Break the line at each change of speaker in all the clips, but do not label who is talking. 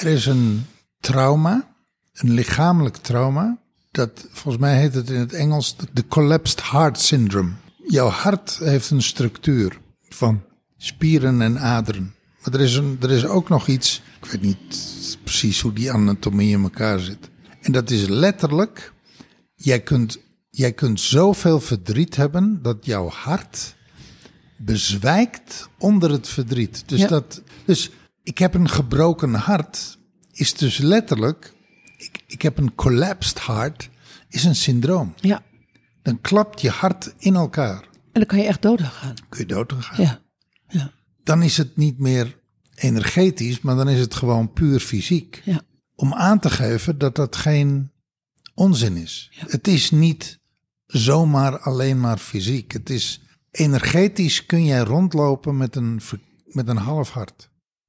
Er is een trauma, een lichamelijk trauma. Dat volgens mij heet het in het Engels de collapsed heart syndrome. Jouw hart heeft een structuur van spieren en aderen. Maar er is, een, er is ook nog iets, ik weet niet precies hoe die anatomie in elkaar zit. En dat is letterlijk, jij kunt, jij kunt zoveel verdriet hebben dat jouw hart bezwijkt onder het verdriet. Dus,
Ja.
dat, dus ik heb een gebroken hart, is dus letterlijk, ik, ik heb een collapsed heart, is een syndroom.
Ja.
Dan klapt je hart in elkaar.
En dan kan je echt dood aan gaan.
Kun je dood aan gaan.
Ja. Ja.
Dan is het niet meer energetisch, maar dan is het gewoon puur fysiek.
Ja.
Om aan te geven dat dat geen onzin is. Het is niet zomaar alleen maar fysiek. Het is energetisch kun jij rondlopen met een, met een half hart.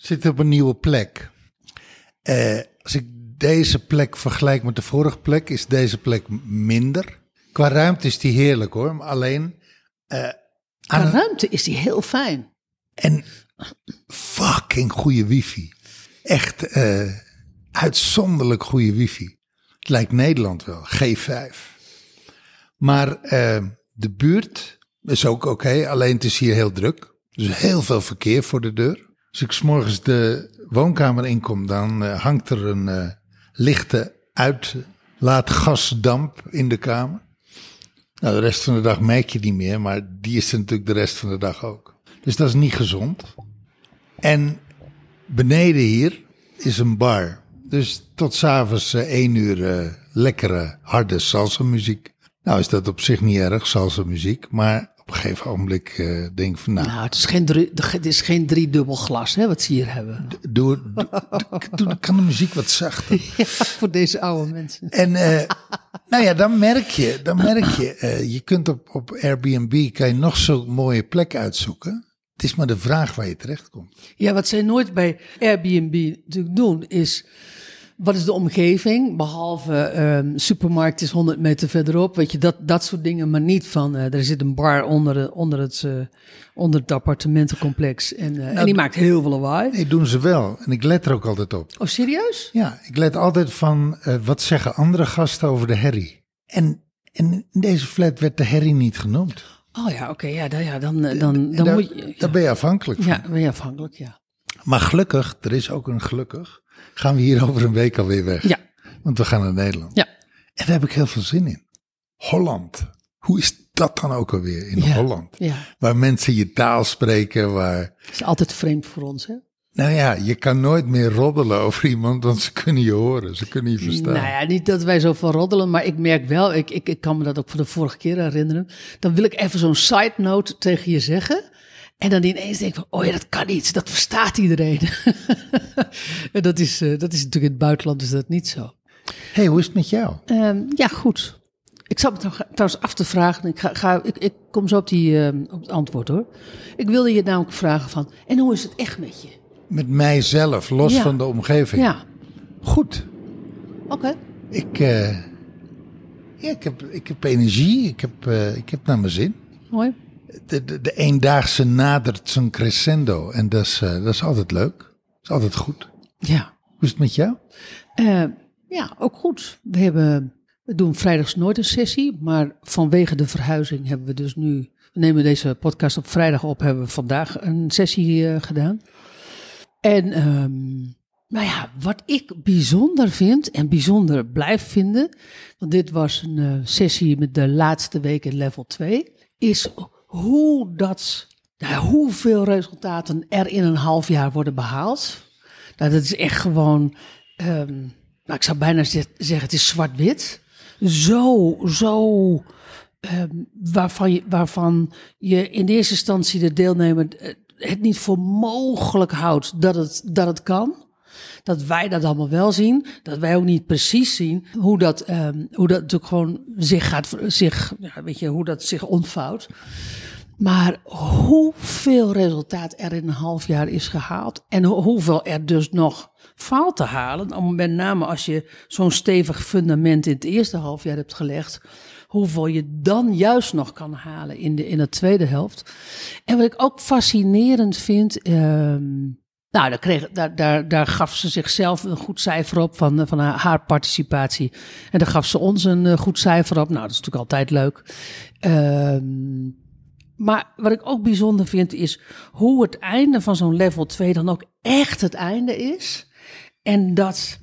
zit op een nieuwe plek. Eh, als ik deze plek vergelijk met de vorige plek, is deze plek minder. Qua ruimte is die heerlijk hoor, maar alleen. eh,
Qua ruimte is die heel fijn.
En fucking goede wifi. Echt eh, uitzonderlijk goede wifi. Het lijkt Nederland wel, G5. Maar de buurt is ook oké, alleen het is hier heel druk. Dus heel veel verkeer voor de deur. Als ik 's morgens de woonkamer inkom, dan eh, hangt er een eh, lichte uitlaatgasdamp in de kamer. Nou, de rest van de dag merk je die meer, maar die is er natuurlijk de rest van de dag ook. Dus dat is niet gezond. En beneden hier is een bar. Dus tot s'avonds eh, één uur lekkere, harde salsa muziek. Nou is dat op zich niet erg, salsa muziek. Maar een gegeven ogenblik eh, denk van nou,
Nou, het is geen, drie, het is geen driedubbel glas hè, wat ze hier hebben.
doe, doe, doe- kan de muziek wat zachter.
Ja, voor deze oude mensen.
En eh, nou ja, dan merk je, dan merk je, eh, je kunt op, op Airbnb kan je nog zo'n mooie plek uitzoeken. Het is maar de vraag waar je terechtkomt.
Ja, wat zij nooit bij Airbnb natuurlijk doen is... Wat is de omgeving? Behalve ehm, supermarkt is 100 meter verderop. Weet je, dat, dat soort dingen. Maar niet van, eh, er zit een bar onder, de, onder, het, eh, onder het appartementencomplex. En, eh, en die maakt heel veel lawaai.
Nee, doen ze wel. En ik let er ook altijd op.
Oh, serieus?
Ja, ik let altijd van eh, wat zeggen andere gasten over de herrie. En, en in deze flat werd de herrie niet genoemd.
Oh ja, oké. ja, dan, ja, dan, eh, dan, dan moet je...
daar ben je afhankelijk van.
Ja, ben je afhankelijk, ja.
Maar gelukkig, er is ook een gelukkig, gaan we hier over een week alweer weg.
Ja,
Want we gaan naar Nederland.
ja.
En daar heb ik heel veel zin in. Holland. Hoe is dat dan ook alweer in
Ja.
Holland?
Ja,
Waar mensen je taal spreken, waar...
het is altijd vreemd voor ons, hè?
Nou ja, je kan nooit meer roddelen over iemand, want ze kunnen je horen, ze kunnen je verstaan.
Nou ja, niet dat wij zo van roddelen, maar ik merk wel, ik, ik, ik kan me dat ook van de vorige keer herinneren. Dan wil ik even zo'n side note tegen je zeggen. En dan ineens denk ik van, oh ja, dat kan niet, dat verstaat iedereen. en dat is, eh, dat is natuurlijk in het buitenland is dat niet zo.
hey, hoe is het met jou?
Ehm, ja, goed. Ik zat me trouw- trouwens af te vragen, ik, ga, ga, ik, ik kom zo op, die, ehm, op het antwoord hoor. Ik wilde je namelijk vragen van, en hoe is het echt met je?
Met mijzelf, los
Ja.
van de omgeving.
Ja,
Goed.
oké.
Ik, eh, ja, ik, heb, ik heb energie, ik heb, eh, ik heb naar mijn zin.
Mooi.
De, de, de eendaagse nadert zijn crescendo en dat is, eh, dat is altijd leuk. Dat is altijd goed.
Ja.
Hoe is het met jou?
Eh, ja, ook goed. We, hebben, we doen vrijdags nooit een sessie, maar vanwege de verhuizing hebben we dus nu, we nemen deze podcast op vrijdag op, hebben we vandaag een sessie eh, gedaan. En ehm, nou ja, wat ik bijzonder vind en bijzonder blijf vinden, want dit was een sessie met de laatste week in level 2, is hoe dat, nou, hoeveel resultaten er in een half jaar worden behaald. Nou, dat is echt gewoon, ehm, nou, ik zou bijna ze- zeggen, het is zwart-wit. Zo, zo, ehm, waarvan, je, waarvan je in eerste instantie de deelnemer eh, het niet voor mogelijk houdt dat het, dat het kan. Dat wij dat allemaal wel zien. Dat wij ook niet precies zien hoe dat, ehm, hoe dat gewoon zich gaat, zich, ja, weet je, hoe dat zich ontvouwt. Maar hoeveel resultaat er in een half jaar is gehaald en ho- hoeveel er dus nog valt te halen, met name als je zo'n stevig fundament in het eerste half jaar hebt gelegd, hoeveel je dan juist nog kan halen in de, in de tweede helft. En wat ik ook fascinerend vind, ehm, nou, daar, kreeg, daar, daar, gaf ze zichzelf een goed cijfer op van, van haar, haar participatie. En daar gaf ze ons een eh, goed cijfer op. Nou, dat is natuurlijk altijd leuk. Ehm, maar wat ik ook bijzonder vind is hoe het einde van zo'n level 2 dan ook echt het einde is. En dat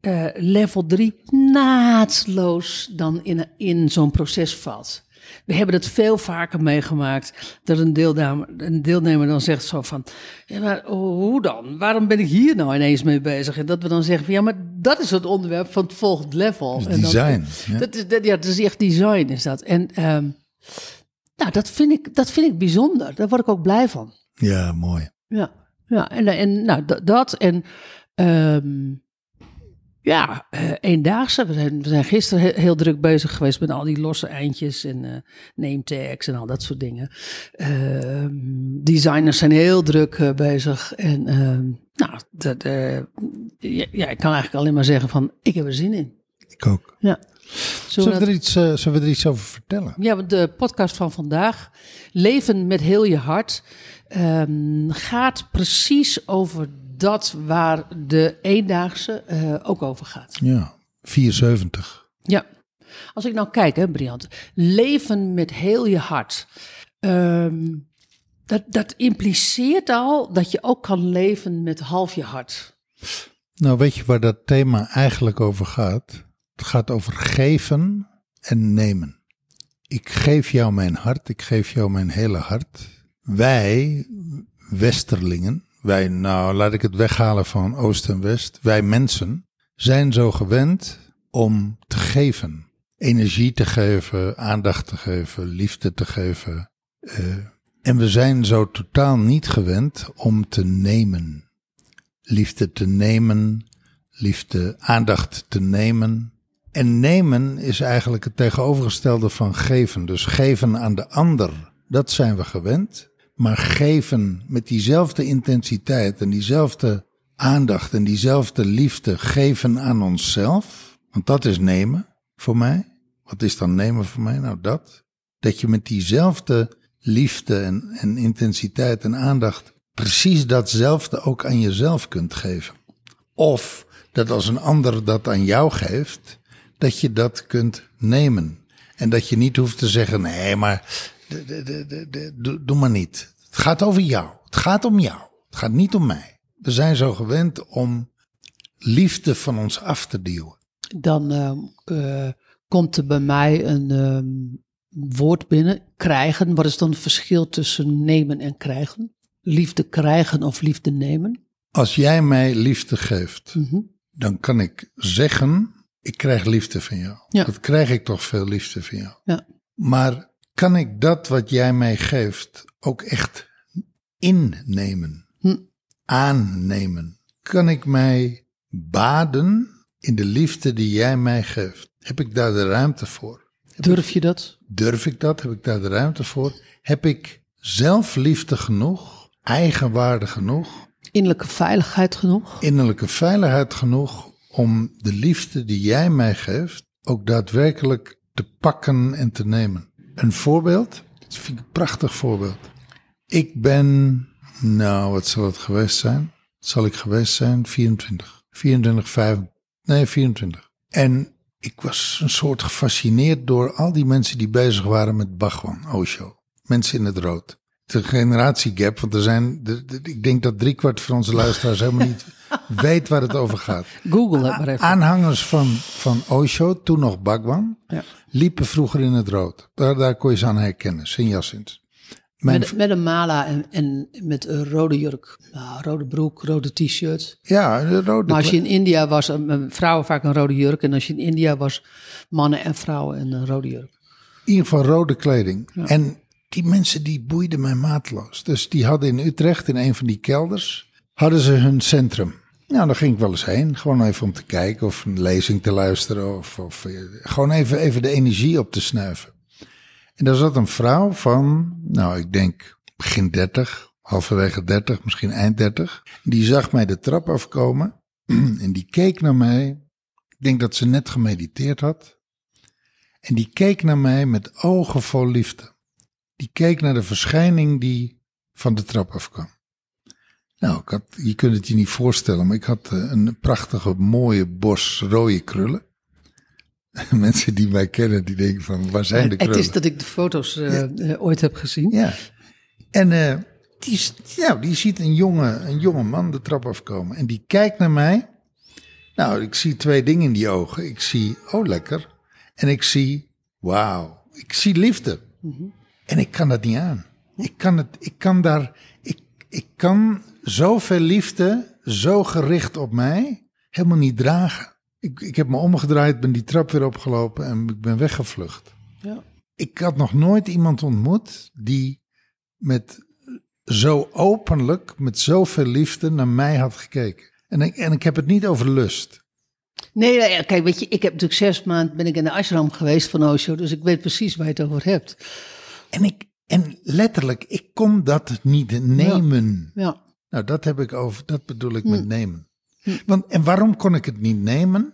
eh, level 3 naadloos dan in, in zo'n proces valt. We hebben het veel vaker meegemaakt dat een deelnemer, een deelnemer dan zegt zo van, ja, maar hoe dan? Waarom ben ik hier nou ineens mee bezig? En dat we dan zeggen van, ja, maar dat is het onderwerp van het volgende level.
Dus
En dan-
design. ja.
dat is, dat, ja, dat is echt design is dat. En ehm, nou, dat vind, ik, dat vind ik bijzonder. Daar word ik ook blij van.
ja, mooi.
Ja, ja en, en nou, dat- dat en ehm, ja, eh, eendaagse. We zijn, we zijn gisteren he- heel druk bezig geweest met al die losse eindjes en eh name tags en al dat soort dingen. Ehm, designers zijn heel druk eh, bezig en ehm, nou, dat, ja, ja, ik kan eigenlijk alleen maar zeggen van, ik heb er zin in.
Ik ook.
Ja. Zullen
Zullen
we
er iets, zullen we er iets over vertellen?
Ja, want de podcast van vandaag, Leven met heel je hart, ehm, gaat precies over dat waar de eendaagse eh, ook over gaat.
Ja, 470.
Ja, als ik nou kijk, hè, Briant, leven met heel je hart. Ehm, dat, dat impliceert al dat je ook kan leven met half je hart.
Nou, weet je waar dat thema eigenlijk over gaat? Het gaat over geven en nemen. Ik geef jou mijn hart, ik geef jou mijn hele hart. Wij, Westerlingen, wij, nou laat ik het weghalen van Oost en West, wij mensen zijn zo gewend om te geven. Energie te geven, aandacht te geven, liefde te geven. Eh, en we zijn zo totaal niet gewend om te nemen liefde te nemen, liefde, aandacht te nemen. En nemen is eigenlijk het tegenovergestelde van geven. Dus geven aan de ander, dat zijn we gewend. Maar geven met diezelfde intensiteit en diezelfde aandacht en diezelfde liefde geven aan onszelf. Want dat is nemen voor mij. Wat is dan nemen voor mij? Nou dat. Dat je met diezelfde liefde en, en intensiteit en aandacht precies datzelfde ook aan jezelf kunt geven. Of dat als een ander dat aan jou geeft, dat je dat kunt nemen. En dat je niet hoeft te zeggen, nee, maar doe, maar niet. Het gaat over jou. Het gaat om jou. Het gaat niet om mij. We zijn zo gewend om liefde van ons af te duwen.
Dan ehm, eh, komt er bij mij een ehm, woord binnen, krijgen. Wat is dan het verschil tussen nemen en krijgen? Liefde krijgen of liefde nemen?
Als jij mij liefde geeft,
Mhm.
dan kan ik zeggen, ik krijg liefde van jou.
Ja.
Dat krijg ik toch veel liefde van jou.
Ja.
Maar kan ik dat wat jij mij geeft ook echt innemen,
Hm.
aannemen? Kan ik mij baden in de liefde die jij mij geeft? Heb ik daar de ruimte voor?
Durf je dat?
Durf ik dat? Heb ik daar de ruimte voor? Heb ik zelfliefde genoeg, eigenwaarde genoeg,
Innerlijke veiligheid genoeg?
innerlijke veiligheid genoeg om de liefde die jij mij geeft ook daadwerkelijk te pakken en te nemen? Een voorbeeld? Dat vind ik een prachtig voorbeeld. Ik ben, nou, wat zal het geweest zijn? Zal ik geweest zijn? 24. 24, 5, nee, 24. En ik was een soort gefascineerd door al die mensen die bezig waren met Bhagwan, Osho. Mensen in het rood. De generatiegap, want er zijn, de- de- ik denk dat driekwart van onze luisteraars helemaal niet weet waar het over gaat.
Google het maar even.
Aanhangers van, van Osho, toen nog Bhagwan,
Ja.
liepen vroeger in het rood. Daar, daar kon je ze aan herkennen. Mijn,
Met, met een mala en, en met een rode jurk. Nou, rode broek, rode t-shirt.
ja, de rode
Maar als je in India was, vrouwen vaak een rode jurk. En als je in India was, mannen en vrouwen een rode jurk.
in ieder geval rode kleding. En die mensen die boeiden mij maatloos. Dus die hadden in Utrecht, in een van die kelders, hadden ze hun centrum. Nou, dan ging ik wel eens heen. Gewoon even om te kijken of een lezing te luisteren. Of, of eh, gewoon even, even de energie op te snuiven. En daar zat een vrouw van, nou, ik denk begin 30, halverwege 30, misschien eind 30. Die zag mij de trap afkomen en die keek naar mij. Ik denk dat ze net gemediteerd had. En die keek naar mij met ogen vol liefde. Die keek naar de verschijning die van de trap afkwam. Nou, ik had, je kunt het je niet voorstellen, maar ik had eh, een prachtige, mooie bos rode krullen. Mensen die mij kennen, die denken van, waar zijn de krullen?
Het is dat ik de foto's uh, ooit heb gezien.
Ja. En uh, die, nou, die ziet een jonge, een jonge man de trap afkomen. En die kijkt naar mij. Nou, ik zie twee dingen in die ogen. Ik zie, oh lekker. En ik zie, wauw. Ik zie liefde. Mm -hmm. En ik kan dat niet aan. Ik kan het, ik kan daar, ik, ik kan zoveel liefde, zo gericht op mij, helemaal niet dragen. Ik, ik heb me omgedraaid, ben die trap weer opgelopen en ik ben weggevlucht. Ja. Ik had nog nooit iemand ontmoet die met zo openlijk, met zoveel liefde naar mij had gekeken. En ik, en ik heb het niet over lust.
Nee, kijk, weet je, ik heb natuurlijk zes maanden ben ik in de ashram geweest van Osho, dus ik weet precies waar je het over hebt.
En ik, en letterlijk, ik kon dat niet nemen.
Ja. ja.
Nou, dat heb ik over, dat bedoel ik met nemen. Want, en waarom kon ik het niet nemen?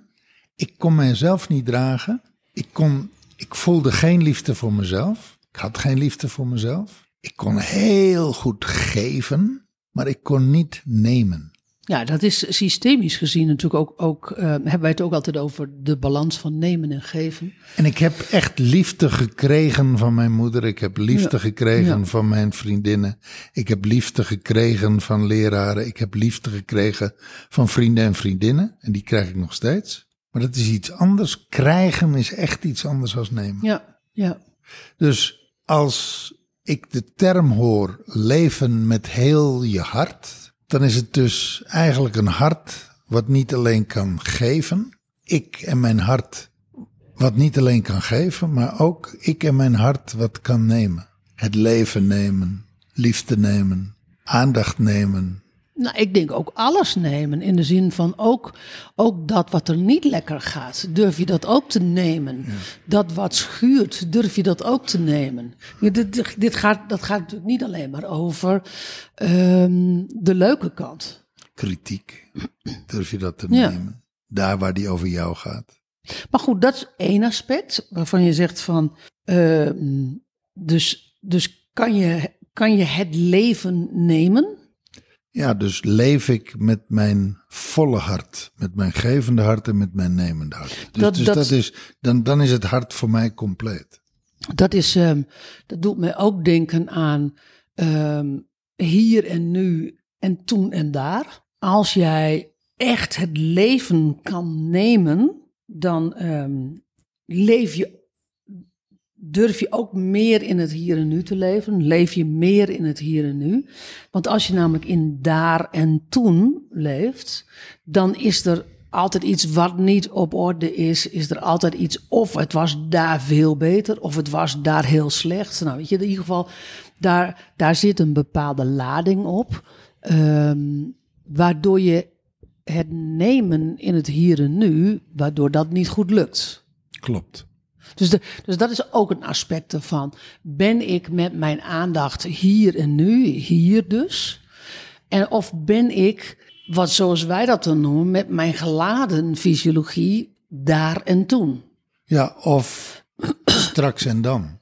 Ik kon mijzelf niet dragen. Ik, kon, ik voelde geen liefde voor mezelf. Ik had geen liefde voor mezelf. Ik kon heel goed geven, maar ik kon niet nemen.
Ja, dat is systemisch gezien natuurlijk ook, ook uh, hebben wij het ook altijd over de balans van nemen en geven.
En ik heb echt liefde gekregen van mijn moeder. Ik heb liefde ja, gekregen ja. van mijn vriendinnen. Ik heb liefde gekregen van leraren. Ik heb liefde gekregen van vrienden en vriendinnen. En die krijg ik nog steeds. Maar dat is iets anders. Krijgen is echt iets anders als nemen.
Ja, ja.
Dus als ik de term hoor leven met heel je hart dan is het dus eigenlijk een hart wat niet alleen kan geven. Ik en mijn hart wat niet alleen kan geven, maar ook ik en mijn hart wat kan nemen. Het leven nemen, liefde nemen, aandacht nemen,
nou, ik denk ook alles nemen. In de zin van ook, ook dat wat er niet lekker gaat, durf je dat ook te nemen. Dat wat schuurt, durf je dat ook te nemen. Dit, dit gaat, dat gaat natuurlijk niet alleen maar over um, de leuke kant.
Kritiek, durf je dat te nemen. Daar waar die over jou gaat.
Maar goed, dat is één aspect waarvan je zegt van. Uh, dus, dus kan, je, kan je het leven nemen?
Ja, dus leef ik met mijn volle hart, met mijn gevende hart en met mijn nemende hart. Dus dat, dus dat, is, dan, dan is het hart voor mij compleet.
Dat, is, um, dat doet mij ook denken aan um, hier en nu en toen en daar. Als jij echt het leven kan nemen, dan um, leef je durf je ook meer in het hier en nu te leven? Leef je meer in het hier en nu? Want als je namelijk in daar en toen leeft, dan is er altijd iets wat niet op orde is. Is er altijd iets, of het was daar veel beter, of het was daar heel slecht. Nou, weet je, in ieder geval, daar, daar zit een bepaalde lading op, um, waardoor je het nemen in het hier en nu, waardoor dat niet goed lukt.
Klopt.
Dus, de, dus dat is ook een aspect ervan. Ben ik met mijn aandacht hier en nu, hier dus? En of ben ik, wat zoals wij dat dan noemen, met mijn geladen fysiologie daar en toen?
Ja, of straks en dan.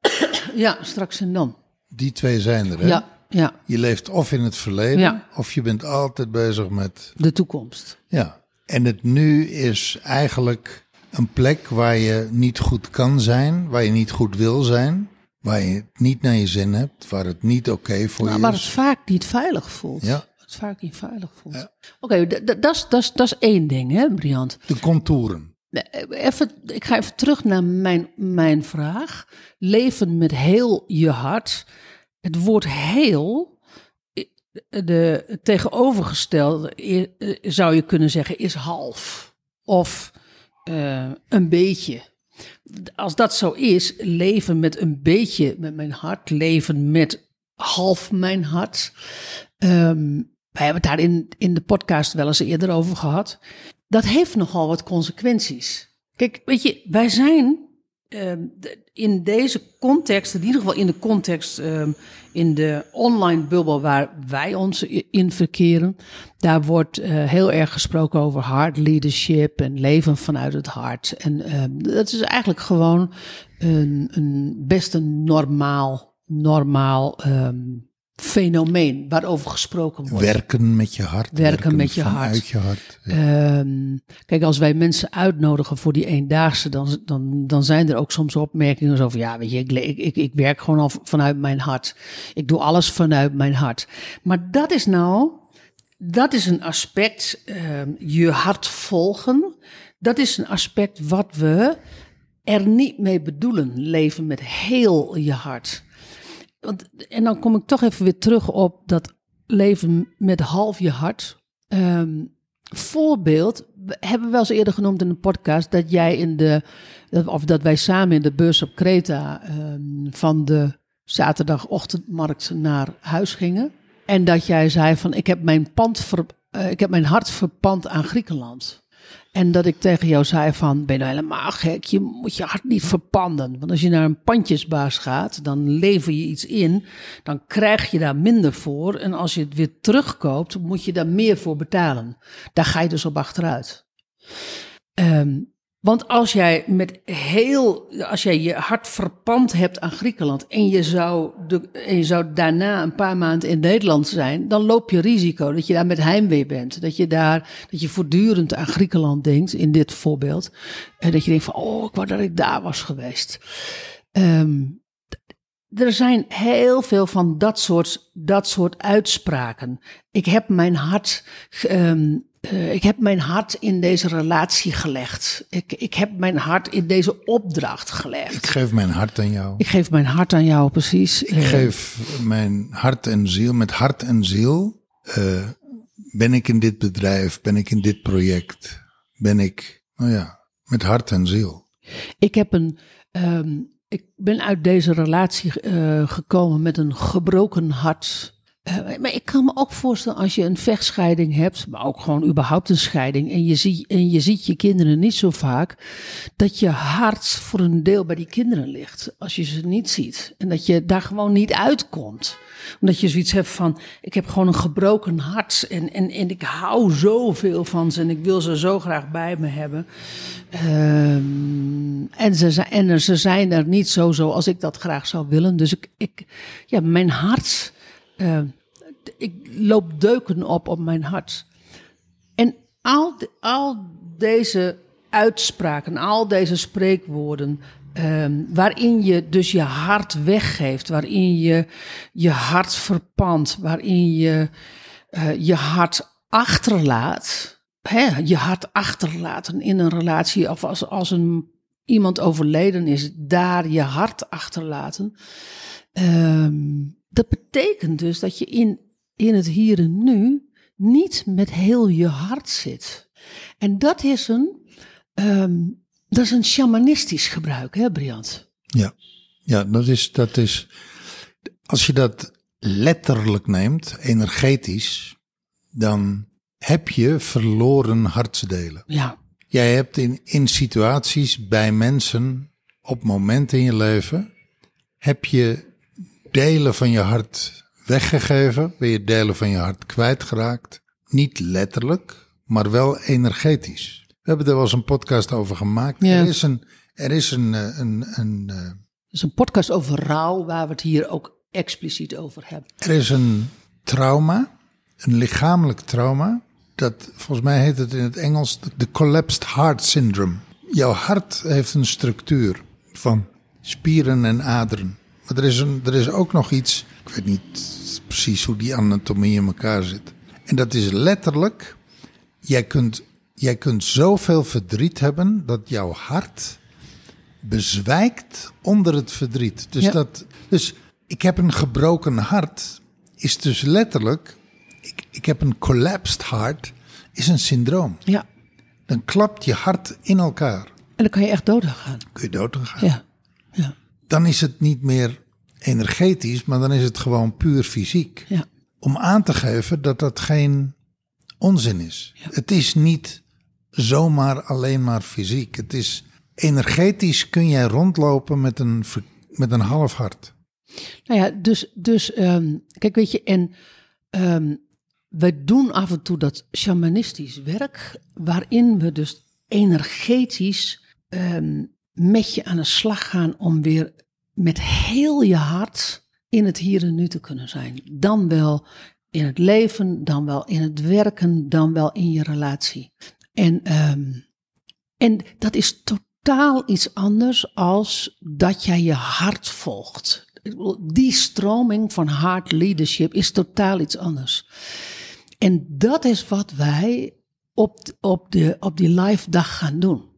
Ja, straks en dan.
Die twee zijn er, hè?
Ja, ja.
Je leeft of in het verleden, ja. of je bent altijd bezig met...
De toekomst.
Ja, en het nu is eigenlijk een plek waar je niet goed kan zijn, waar je niet goed wil zijn, waar je het niet naar je zin hebt, waar het niet oké voor nou, je
maar
is.
Maar het vaak niet veilig voelt.
Ja.
Het vaak niet veilig voelt. Ja. Oké, okay, dat is één ding, hè, Briant?
De contouren.
Even, ik ga even terug naar mijn, mijn vraag. Leven met heel je hart. Het woord heel, de tegenovergestelde zou je kunnen zeggen, is half. Of uh, een beetje. Als dat zo is, leven met een beetje met mijn hart, leven met half mijn hart. Um, wij hebben het daar in, in de podcast wel eens eerder over gehad. Dat heeft nogal wat consequenties. Kijk, weet je, wij zijn ehm, in deze context, in ieder geval in de context, ehm, in de online bubbel waar wij ons in verkeren, daar wordt eh, heel erg gesproken over hard leadership en leven vanuit het hart. En ehm, dat is eigenlijk gewoon een, een best een normaal, normaal ehm, fenomeen waarover gesproken wordt.
Werken met je hart.
Werken met je hart.
je hart. Ja.
Ehm, kijk, als wij mensen uitnodigen voor die eendaagse, dan, dan, dan zijn er ook soms opmerkingen van, ja, weet je, ik, ik, ik werk gewoon al vanuit mijn hart. Ik doe alles vanuit mijn hart. Maar dat is nou, dat is een aspect, ehm, je hart volgen. Dat is een aspect wat we er niet mee bedoelen, leven met heel je hart. Want, en dan kom ik toch even weer terug op dat leven met half je hart. Ehm, voorbeeld, we hebben we wel eens eerder genoemd in een podcast dat jij in de, of dat wij samen in de bus op Kreta ehm, van de zaterdagochtendmarkt naar huis gingen. En dat jij zei van ik heb mijn, pand eh, ik heb mijn hart verpand aan Griekenland. En dat ik tegen jou zei van, ben je nou helemaal gek? Je moet je hart niet verpanden. Want als je naar een pandjesbaas gaat, dan lever je iets in. Dan krijg je daar minder voor. En als je het weer terugkoopt, moet je daar meer voor betalen. Daar ga je dus op achteruit. Ehm, want als jij met heel, als jij je hart verpand hebt aan Griekenland en je, zou de, en je zou daarna een paar maanden in Nederland zijn, dan loop je risico dat je daar met heimwee bent. Dat je daar, dat je voortdurend aan Griekenland denkt, in dit voorbeeld. En dat je denkt van, oh, ik wou dat ik daar was geweest. Ehm, er zijn heel veel van dat soort, dat soort uitspraken. Ik heb mijn hart, ehm, eh, ik heb mijn hart in deze relatie gelegd. Ik, ik heb mijn hart in deze opdracht gelegd.
Ik geef mijn hart aan jou.
Ik geef mijn hart aan jou, precies.
Ik geef mijn hart en ziel, met hart en ziel eh, ben ik in dit bedrijf, ben ik in dit project, ben ik, nou ja, met hart en ziel.
Ik heb een. ehm, ik ben uit deze relatie eh, gekomen met een gebroken hart. Eh, maar ik kan me ook voorstellen als je een vechtscheiding hebt, maar ook gewoon überhaupt een scheiding, en je, ziet, en je ziet je kinderen niet zo vaak, dat je hart voor een deel bij die kinderen ligt. Als je ze niet ziet. En dat je daar gewoon niet uitkomt. Omdat je zoiets hebt van, ik heb gewoon een gebroken hart en, en, en ik hou zoveel van ze en ik wil ze zo graag bij me hebben. Ehm, en, ze, ze zijn er niet zo zoals ik dat graag zou willen. Dus ik, ik ja, mijn hart, eh, ik loop deuken op op mijn hart. En al, al deze uitspraken, al deze spreekwoorden, ehm, waarin je dus je hart weggeeft, waarin je je hart verpand, waarin je eh, je hart achterlaat, hè, je hart achterlaten in een relatie, of als, als een, iemand overleden is, daar je hart achterlaten. Ehm, dat betekent dus dat je in, in het hier en nu niet met heel je hart zit. En dat is een, ehm, dat is een shamanistisch gebruik, hè, Briant?
Ja, ja dat, is, dat is, als je dat letterlijk neemt, energetisch, dan heb je verloren hartsdelen.
Ja,
Jij hebt in, in situaties bij mensen, op momenten in je leven, heb je delen van je hart weggegeven, ben je delen van je hart kwijtgeraakt. Niet letterlijk, maar wel energetisch. We hebben er wel eens een podcast over gemaakt.
Ja.
Er is een, er is een, eh, een, een, eh,
is een podcast over rouw, waar we het hier ook expliciet over hebben.
er is een trauma, een lichamelijk trauma. Dat volgens mij heet het in het Engels de collapsed heart syndrome. Jouw hart heeft een structuur van spieren en aderen. Maar er is, een, er is ook nog iets, ik weet niet precies hoe die anatomie in elkaar zit. En dat is letterlijk, jij kunt, jij kunt zoveel verdriet hebben dat jouw hart bezwijkt onder het verdriet. Dus,
Ja.
dat, dus ik heb een gebroken hart, is dus letterlijk, ik, ik heb een collapsed heart, is een syndroom.
Ja,
Dan klapt je hart in elkaar.
en dan kan je echt dood aan gaan.
Kun je dood aan gaan.
Ja, ja,
Dan is het niet meer energetisch, maar dan is het gewoon puur fysiek.
ja.
om aan te geven dat dat geen onzin is. Het is niet zomaar alleen maar fysiek. Het is energetisch kun jij rondlopen met een, met een half hart.
Nou ja, dus, dus ehm, kijk, weet je, en ehm we doen af en toe dat shamanistisch werk, waarin we dus energetisch ehm, met je aan de slag gaan om weer met heel je hart in het hier en nu te kunnen zijn. Dan wel in het leven, dan wel in het werken, dan wel in je relatie. En, ehm, en dat is totaal iets anders als dat jij je hart volgt. Die stroming van heart leadership is totaal iets anders. En dat is wat wij op, op, de, op die live dag gaan doen.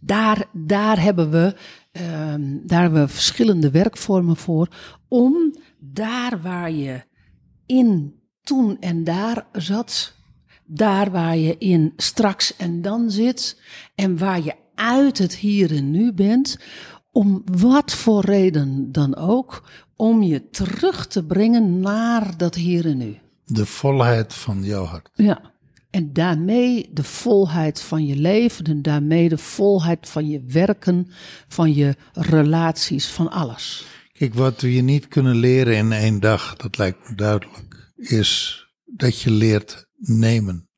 Daar, daar, hebben we, ehm, daar hebben we verschillende werkvormen voor. Om daar waar je in toen en daar zat, daar waar je in straks en dan zit, en waar je uit het hier en nu bent, om wat voor reden dan ook, om je terug te brengen naar dat hier en nu.
De volheid van jouw hart.
Ja. En daarmee de volheid van je leven en daarmee de volheid van je werken, van je relaties, van alles.
Kijk, wat we je niet kunnen leren in één dag, dat lijkt me duidelijk, is dat je leert nemen.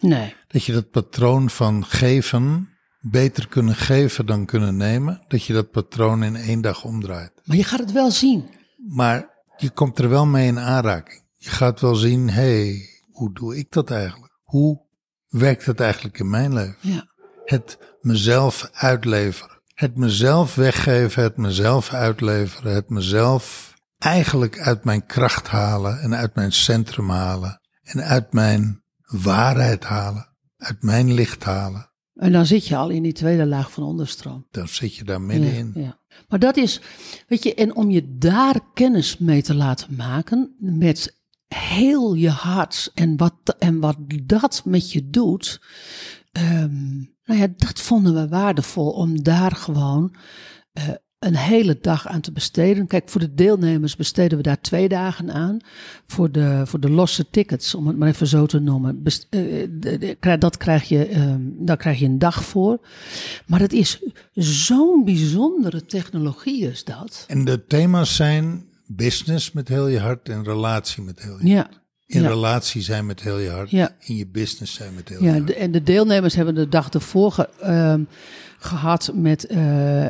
Nee.
Dat je dat patroon van geven beter kunnen geven dan kunnen nemen. Dat je dat patroon in één dag omdraait.
Maar je gaat het wel zien.
Maar je komt er wel mee in aanraking. Je gaat wel zien, hé, hey, hoe doe ik dat eigenlijk? Hoe werkt het eigenlijk in mijn leven?
Ja.
Het mezelf uitleveren. Het mezelf weggeven, het mezelf uitleveren, het mezelf eigenlijk uit mijn kracht halen en uit mijn centrum halen en uit mijn waarheid halen, uit mijn licht halen.
En dan zit je al in die tweede laag van onderstroom.
Dan zit je daar middenin.
Ja, ja. Maar dat is, weet je, en om je daar kennis mee te laten maken met heel je hart en wat, en wat dat met je doet, ehm, nou ja, dat vonden we waardevol om daar gewoon eh, een hele dag aan te besteden. Kijk, voor de deelnemers besteden we daar twee dagen aan. Voor de, voor de losse tickets, om het maar even zo te noemen, eh, dat krijg je, ehm, daar krijg je een dag voor. Maar het is zo'n bijzondere technologie is dat.
En de thema's zijn business met heel je hart en relatie met heel je hart.
Ja,
In
ja.
relatie zijn met heel je hart.
Ja.
In je business zijn met heel je
ja
hart.
de- en de deelnemers hebben de dag ervoor ge- ehm, gehad met, eh,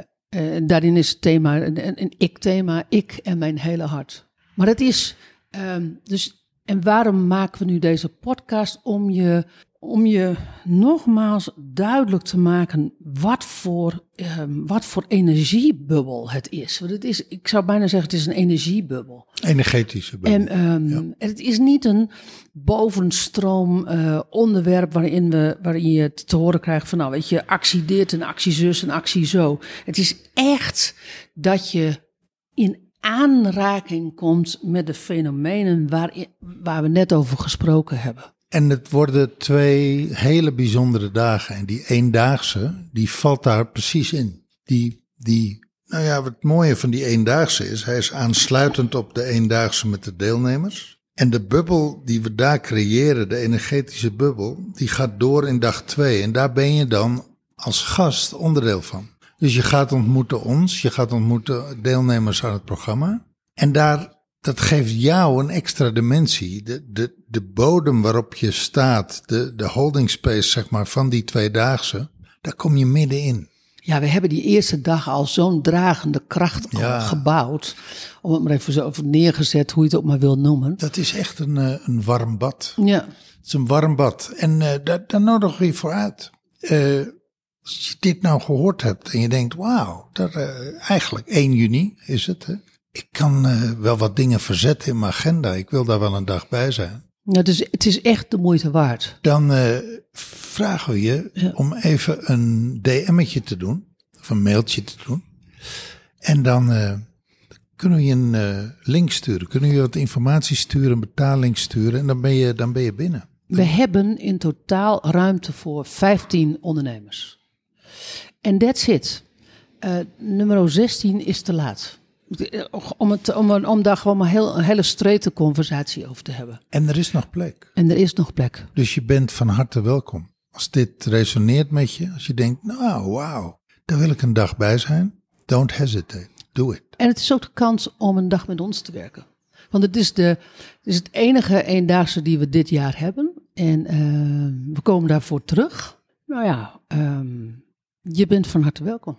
daarin is het thema, een, een- een ik-thema, ik en mijn hele hart. Maar het is, ehm, dus, en waarom maken we nu deze podcast? Om je, om je nogmaals duidelijk te maken wat voor, ehm, wat voor energiebubbel het is. Want het is, ik zou bijna zeggen, het is een energiebubbel.
Energetische bubbel.
En ehm, het is niet een bovenstroom eh, onderwerp waarin, we, waarin je het te horen krijgt van, nou weet je, actie dit en actie zus en actie zo. Het is echt dat je in aanraking komt met de fenomenen waar, waar we net over gesproken hebben.
En het worden twee hele bijzondere dagen. En die eendaagse, die valt daar precies in. Die, die, nou ja, wat mooie van die eendaagse is, hij is aansluitend op de eendaagse met de deelnemers. En de bubbel die we daar creëren, de energetische bubbel, die gaat door in dag twee. En daar ben je dan als gast onderdeel van. Dus je gaat ontmoeten ons, je gaat ontmoeten deelnemers aan het programma. En daar, dat geeft jou een extra dimensie. De, de, de bodem waarop je staat, de, de holding space zeg maar van die tweedaagse, daar kom je middenin.
Ja, we hebben die eerste dag al zo'n dragende kracht
Ja.
gebouwd. Om het maar even zo neergezet, hoe je het ook maar wil noemen.
Dat is echt een, eh, een warm bad.
Ja,
Het is een warm bad. En eh, daar, daar nodig we je voor uit. Eh, als je dit nou gehoord hebt en je denkt, wauw, dat, eigenlijk 1 juni is het. Hè? Ik kan eh, wel wat dingen verzetten in mijn agenda. Ik wil daar wel een dag bij zijn.
Ja, dus het is echt de moeite waard.
Dan eh, vragen we je
Ja.
om even een DM'tje te doen. Of een mailtje te doen. En dan eh, kunnen we je een link sturen. Kunnen we je wat informatie sturen, een betaling sturen. En dan ben je, dan ben je binnen.
We hebben in totaal ruimte voor 15 ondernemers. En that's it. Nummer 16 is te laat. Om, het, om, om daar gewoon maar heel, een hele strete conversatie over te hebben.
En er is nog plek.
En er is nog plek.
Dus je bent van harte welkom. Als dit resoneert met je, als je denkt, nou wauw, daar wil ik een dag bij zijn. Don't hesitate, do it.
En het is ook de kans om een dag met ons te werken. Want het is, de, het, is het enige eendaagse die we dit jaar hebben. En uh, we komen daarvoor terug. Nou ja, um, je bent van harte welkom.